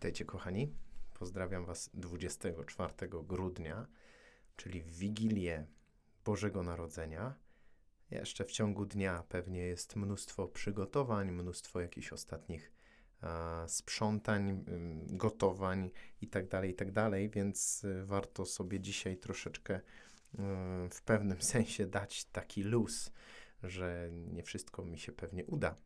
Witajcie kochani. Pozdrawiam Was 24 grudnia, czyli w Wigilię Bożego Narodzenia. Jeszcze w ciągu dnia pewnie jest mnóstwo przygotowań, mnóstwo jakichś ostatnich a, sprzątań, gotowań itd., tak itd., tak więc y, warto sobie dzisiaj troszeczkę y, w pewnym sensie dać taki luz, że nie wszystko mi się pewnie uda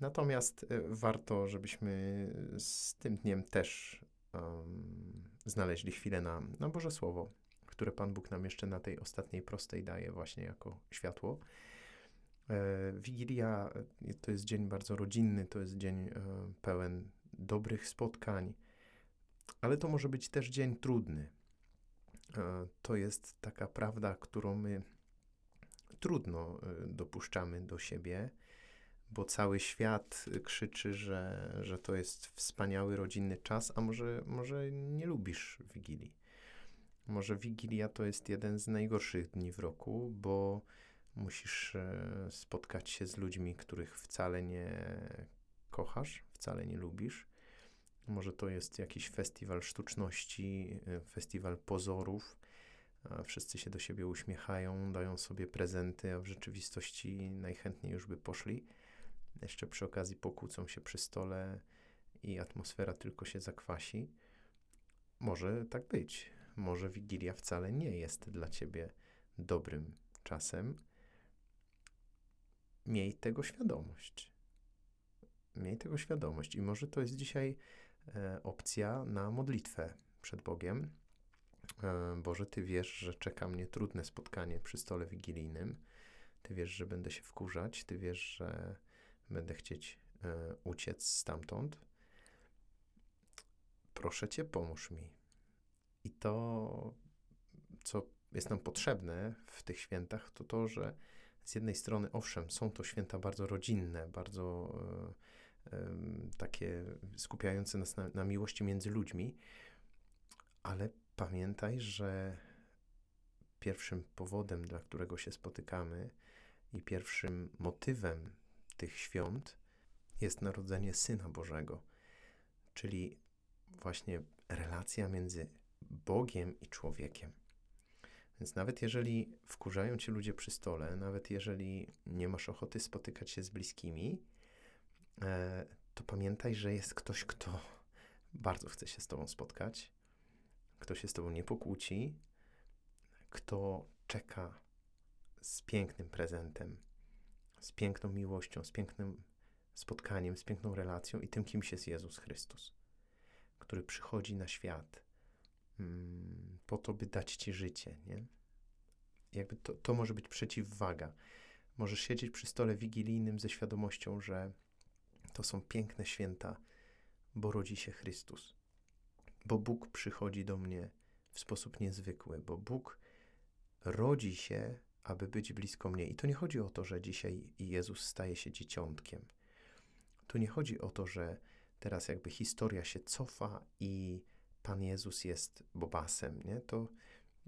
Natomiast y, warto, żebyśmy z tym dniem też um, znaleźli chwilę na, na Boże Słowo, które Pan Bóg nam jeszcze na tej ostatniej prostej daje właśnie jako światło. E, Wigilia e, to jest dzień bardzo rodzinny, to jest dzień e, pełen dobrych spotkań, ale to może być też dzień trudny. E, to jest taka prawda, którą my trudno e, dopuszczamy do siebie bo cały świat krzyczy, że, że to jest wspaniały rodzinny czas, a może, może nie lubisz Wigilii. Może Wigilia to jest jeden z najgorszych dni w roku, bo musisz e, spotkać się z ludźmi, których wcale nie kochasz, wcale nie lubisz. Może to jest jakiś festiwal sztuczności, e, festiwal pozorów. Wszyscy się do siebie uśmiechają, dają sobie prezenty, a w rzeczywistości najchętniej już by poszli jeszcze przy okazji pokłócą się przy stole i atmosfera tylko się zakwasi. Może tak być. Może Wigilia wcale nie jest dla ciebie dobrym czasem. Miej tego świadomość. Miej tego świadomość. I może to jest dzisiaj e, opcja na modlitwę przed Bogiem. E, Boże, Ty wiesz, że czeka mnie trudne spotkanie przy stole wigilijnym. Ty wiesz, że będę się wkurzać. Ty wiesz, że będę chcieć e, uciec stamtąd. Proszę Cię, pomóż mi. I to, co jest nam potrzebne w tych świętach, to to, że z jednej strony, owszem, są to święta bardzo rodzinne, bardzo e, e, takie skupiające nas na, na miłości między ludźmi, ale pamiętaj, że pierwszym powodem, dla którego się spotykamy i pierwszym motywem tych świąt jest narodzenie Syna Bożego, czyli właśnie relacja między Bogiem i człowiekiem. Więc nawet jeżeli wkurzają cię ludzie przy stole, nawet jeżeli nie masz ochoty spotykać się z bliskimi, e, to pamiętaj, że jest ktoś, kto bardzo chce się z tobą spotkać, kto się z tobą nie pokłóci, kto czeka z pięknym prezentem, z piękną miłością, z pięknym spotkaniem, z piękną relacją i tym, kimś jest Jezus Chrystus, który przychodzi na świat mm, po to, by dać Ci życie, nie? Jakby to, to może być przeciwwaga. Możesz siedzieć przy stole wigilijnym ze świadomością, że to są piękne święta, bo rodzi się Chrystus. Bo Bóg przychodzi do mnie w sposób niezwykły, bo Bóg rodzi się aby być blisko mnie. I to nie chodzi o to, że dzisiaj Jezus staje się dzieciątkiem. Tu nie chodzi o to, że teraz jakby historia się cofa i Pan Jezus jest bobasem, nie? To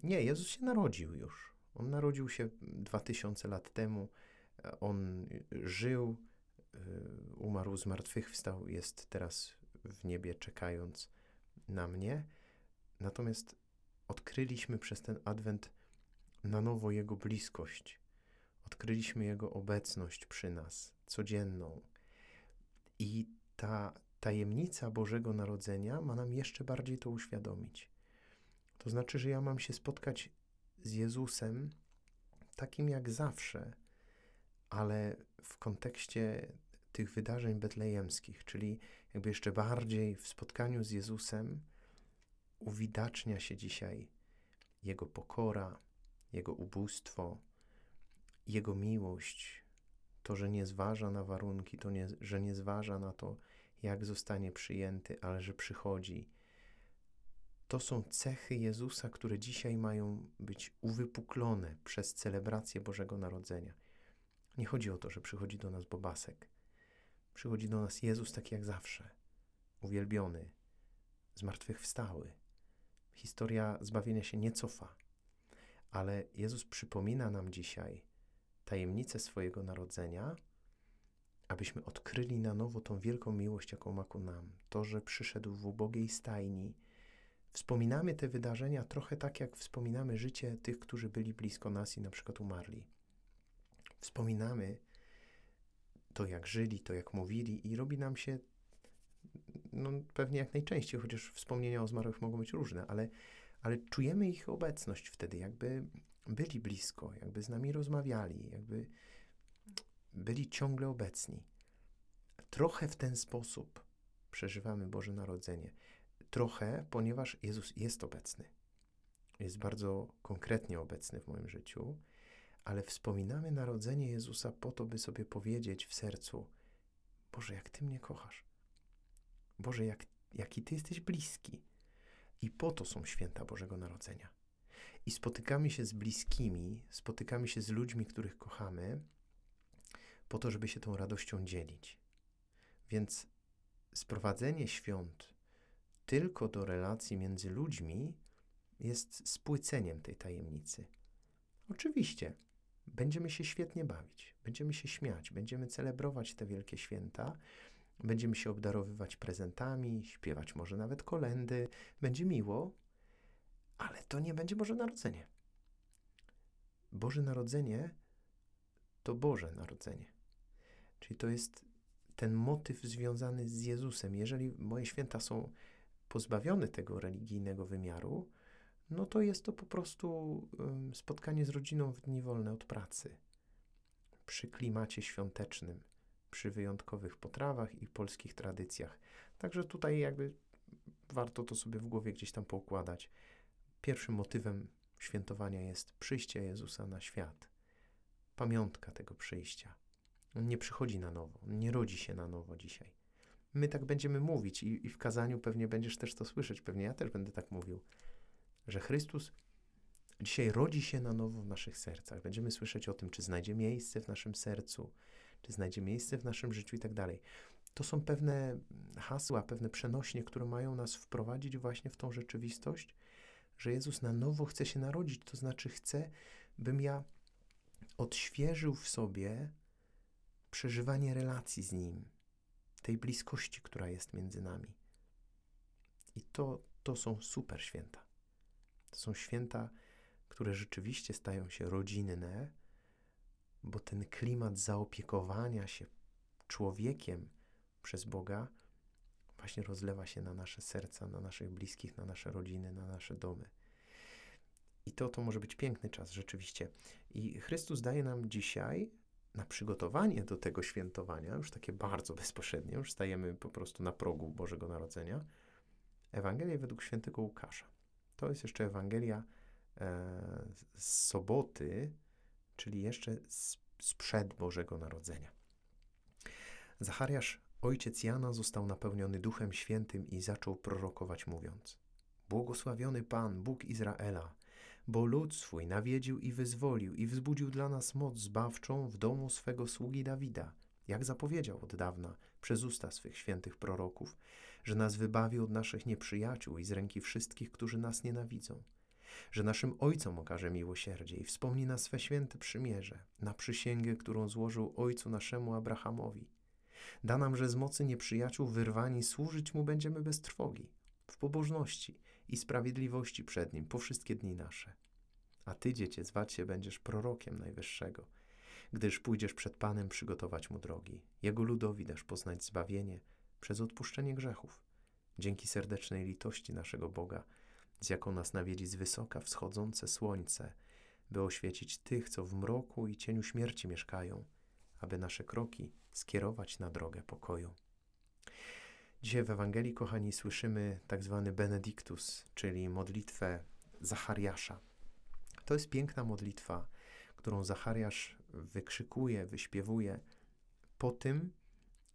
nie, Jezus się narodził już. On narodził się dwa tysiące lat temu. On żył, y, umarł, zmartwychwstał, jest teraz w niebie czekając na mnie. Natomiast odkryliśmy przez ten adwent na nowo Jego bliskość. Odkryliśmy Jego obecność przy nas, codzienną. I ta tajemnica Bożego Narodzenia ma nam jeszcze bardziej to uświadomić. To znaczy, że ja mam się spotkać z Jezusem takim jak zawsze, ale w kontekście tych wydarzeń betlejemskich, czyli jakby jeszcze bardziej w spotkaniu z Jezusem uwidacznia się dzisiaj Jego pokora, jego ubóstwo, Jego miłość, to, że nie zważa na warunki, to nie, że nie zważa na to, jak zostanie przyjęty, ale że przychodzi. To są cechy Jezusa, które dzisiaj mają być uwypuklone przez celebrację Bożego Narodzenia. Nie chodzi o to, że przychodzi do nas Bobasek. Przychodzi do nas Jezus tak jak zawsze, uwielbiony, zmartwychwstały. Historia zbawienia się nie cofa. Ale Jezus przypomina nam dzisiaj tajemnicę swojego narodzenia abyśmy odkryli na nowo tą wielką miłość, jaką ma ku nam. To, że przyszedł w ubogiej stajni. Wspominamy te wydarzenia trochę tak, jak wspominamy życie tych, którzy byli blisko nas i na przykład umarli. Wspominamy to, jak żyli, to, jak mówili, i robi nam się no, pewnie jak najczęściej, chociaż wspomnienia o zmarłych mogą być różne, ale, ale czujemy ich obecność wtedy, jakby byli blisko, jakby z nami rozmawiali, jakby byli ciągle obecni. Trochę w ten sposób przeżywamy Boże Narodzenie. Trochę, ponieważ Jezus jest obecny. Jest bardzo konkretnie obecny w moim życiu, ale wspominamy narodzenie Jezusa po to, by sobie powiedzieć w sercu: Boże, jak Ty mnie kochasz. Boże, jak, jaki Ty jesteś bliski. I po to są święta Bożego Narodzenia. I spotykamy się z bliskimi, spotykamy się z ludźmi, których kochamy, po to, żeby się tą radością dzielić. Więc sprowadzenie świąt tylko do relacji między ludźmi jest spłyceniem tej tajemnicy. Oczywiście, będziemy się świetnie bawić, będziemy się śmiać, będziemy celebrować te wielkie święta, będziemy się obdarowywać prezentami, śpiewać może nawet kolendy, będzie miło, ale to nie będzie Boże Narodzenie. Boże Narodzenie to Boże Narodzenie. Czyli to jest ten motyw związany z Jezusem. Jeżeli moje święta są pozbawione tego religijnego wymiaru, no to jest to po prostu spotkanie z rodziną w dni wolne od pracy. Przy klimacie świątecznym, przy wyjątkowych potrawach i polskich tradycjach. Także tutaj jakby warto to sobie w głowie gdzieś tam poukładać. Pierwszym motywem świętowania jest przyjście Jezusa na świat. Pamiątka tego przyjścia. On nie przychodzi na nowo, on nie rodzi się na nowo dzisiaj. My tak będziemy mówić i, i w kazaniu pewnie będziesz też to słyszeć, pewnie ja też będę tak mówił, że Chrystus dzisiaj rodzi się na nowo w naszych sercach. Będziemy słyszeć o tym, czy znajdzie miejsce w naszym sercu, czy znajdzie miejsce w naszym życiu i tak dalej. To są pewne hasła, pewne przenośnie, które mają nas wprowadzić właśnie w tą rzeczywistość, że Jezus na nowo chce się narodzić, to znaczy chce, bym ja odświeżył w sobie przeżywanie relacji z Nim, tej bliskości, która jest między nami. I to, to są super święta. To są święta, które rzeczywiście stają się rodzinne, bo ten klimat zaopiekowania się człowiekiem przez Boga właśnie rozlewa się na nasze serca, na naszych bliskich, na nasze rodziny, na nasze domy. I to, to może być piękny czas, rzeczywiście. I Chrystus daje nam dzisiaj na przygotowanie do tego świętowania, już takie bardzo bezpośrednie, już stajemy po prostu na progu Bożego Narodzenia, Ewangelię według świętego Łukasza. To jest jeszcze Ewangelia e, z soboty, czyli jeszcze sprzed Bożego Narodzenia. Zachariasz, ojciec Jana, został napełniony Duchem Świętym i zaczął prorokować, mówiąc: Błogosławiony Pan, Bóg Izraela, bo lud swój nawiedził i wyzwolił i wzbudził dla nas moc zbawczą w domu swego sługi Dawida, jak zapowiedział od dawna przez usta swych świętych proroków, że nas wybawi od naszych nieprzyjaciół i z ręki wszystkich, którzy nas nienawidzą, że naszym ojcom okaże miłosierdzie i wspomni na swe święte przymierze, na przysięgę, którą złożył ojcu naszemu Abrahamowi. Da nam, że z mocy nieprzyjaciół wyrwani służyć mu będziemy bez trwogi, w pobożności i sprawiedliwości przed nim po wszystkie dni nasze. A ty, dziecię, zwać się będziesz prorokiem Najwyższego, gdyż pójdziesz przed Panem przygotować mu drogi. Jego ludowi dasz poznać zbawienie przez odpuszczenie grzechów, dzięki serdecznej litości naszego Boga, z jaką nas nawiedzi z wysoka wschodzące słońce, by oświecić tych, co w mroku i cieniu śmierci mieszkają, aby nasze kroki skierować na drogę pokoju. Dzisiaj w Ewangelii, kochani, słyszymy tak zwany Benedictus, czyli modlitwę Zachariasza. To jest piękna modlitwa, którą Zachariasz wykrzykuje, wyśpiewuje po tym,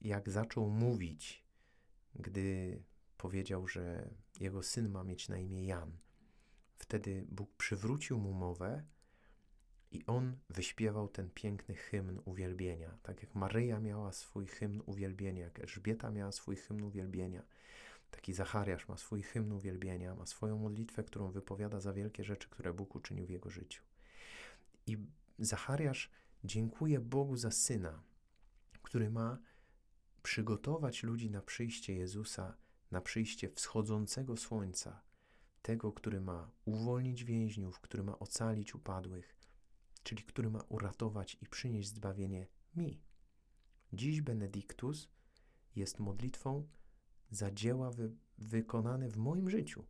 jak zaczął mówić, gdy powiedział, że jego syn ma mieć na imię Jan. Wtedy Bóg przywrócił mu mowę i on wyśpiewał ten piękny hymn uwielbienia. Tak jak Maryja miała swój hymn uwielbienia, jak Elżbieta miała swój hymn uwielbienia, taki Zachariasz ma swój hymn uwielbienia, ma swoją modlitwę, którą wypowiada za wielkie rzeczy, które Bóg uczynił w jego życiu. I Zachariasz dziękuję Bogu za syna, który ma przygotować ludzi na przyjście Jezusa, na przyjście wschodzącego słońca, tego, który ma uwolnić więźniów, który ma ocalić upadłych, czyli który ma uratować i przynieść zbawienie mi. Dziś Benediktus jest modlitwą za dzieła wy wykonane w moim życiu.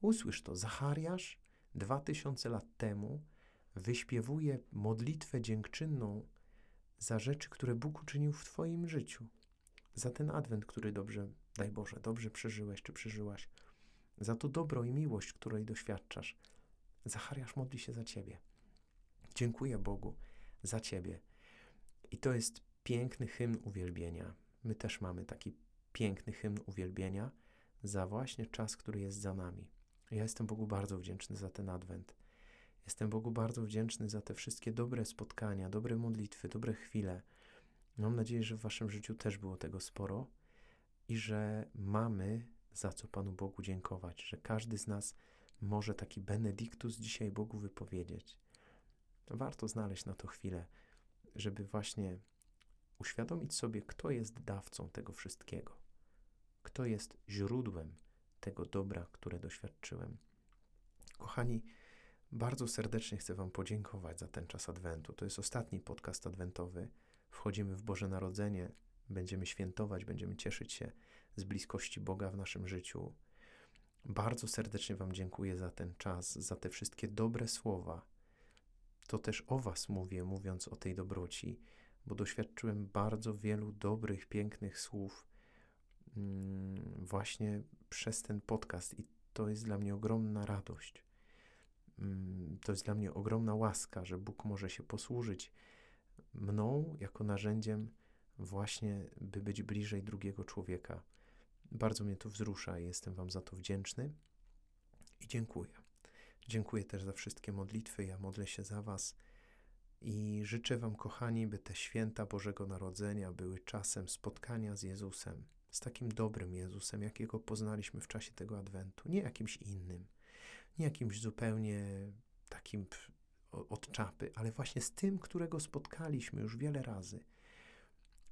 Usłysz to, Zachariasz dwa tysiące lat temu wyśpiewuje modlitwę dziękczynną za rzeczy, które Bóg uczynił w Twoim życiu. Za ten adwent, który dobrze, daj Boże, dobrze przeżyłeś czy przeżyłaś. Za to dobro i miłość, której doświadczasz. Zachariasz modli się za Ciebie. Dziękuję Bogu za Ciebie. I to jest piękny hymn uwielbienia. My też mamy taki piękny hymn uwielbienia za właśnie czas, który jest za nami. Ja jestem Bogu bardzo wdzięczny za ten adwent. Jestem Bogu bardzo wdzięczny za te wszystkie dobre spotkania, dobre modlitwy, dobre chwile. Mam nadzieję, że w Waszym życiu też było tego sporo i że mamy za co Panu Bogu dziękować, że każdy z nas może taki benediktus dzisiaj Bogu wypowiedzieć. Warto znaleźć na to chwilę, żeby właśnie uświadomić sobie, kto jest dawcą tego wszystkiego, kto jest źródłem tego dobra, które doświadczyłem. Kochani, bardzo serdecznie chcę Wam podziękować za ten czas Adwentu. To jest ostatni podcast adwentowy. Wchodzimy w Boże Narodzenie, będziemy świętować, będziemy cieszyć się z bliskości Boga w naszym życiu. Bardzo serdecznie Wam dziękuję za ten czas, za te wszystkie dobre słowa. To też o Was mówię, mówiąc o tej dobroci, bo doświadczyłem bardzo wielu dobrych, pięknych słów mm, właśnie przez ten podcast i to jest dla mnie ogromna radość. Mm, to jest dla mnie ogromna łaska, że Bóg może się posłużyć mną jako narzędziem właśnie, by być bliżej drugiego człowieka. Bardzo mnie to wzrusza i jestem Wam za to wdzięczny i dziękuję. Dziękuję też za wszystkie modlitwy. Ja modlę się za Was i życzę Wam, kochani, by te święta Bożego Narodzenia były czasem spotkania z Jezusem, z takim dobrym Jezusem, jakiego poznaliśmy w czasie tego Adwentu, nie jakimś innym, nie jakimś zupełnie takim od czapy, ale właśnie z tym, którego spotkaliśmy już wiele razy.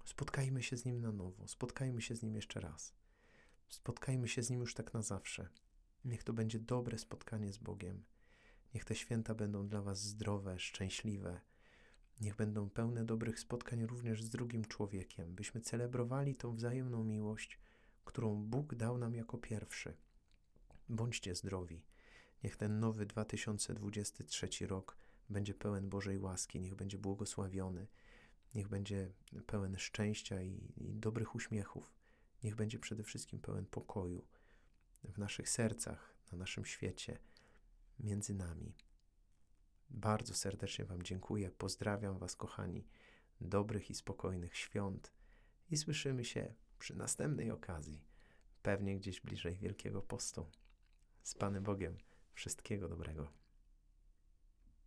Spotkajmy się z Nim na nowo, spotkajmy się z Nim jeszcze raz. Spotkajmy się z Nim już tak na zawsze. Niech to będzie dobre spotkanie z Bogiem. Niech te święta będą dla Was zdrowe, szczęśliwe. Niech będą pełne dobrych spotkań również z drugim człowiekiem, byśmy celebrowali tą wzajemną miłość, którą Bóg dał nam jako pierwszy. Bądźcie zdrowi. Niech ten nowy 2023 rok będzie pełen Bożej łaski, niech będzie błogosławiony, niech będzie pełen szczęścia i, i dobrych uśmiechów, niech będzie przede wszystkim pełen pokoju w naszych sercach, na naszym świecie, między nami. Bardzo serdecznie Wam dziękuję, pozdrawiam Was, kochani, dobrych i spokojnych świąt i słyszymy się przy następnej okazji, pewnie gdzieś bliżej Wielkiego Postu. Z Panem Bogiem. Wszystkiego dobrego.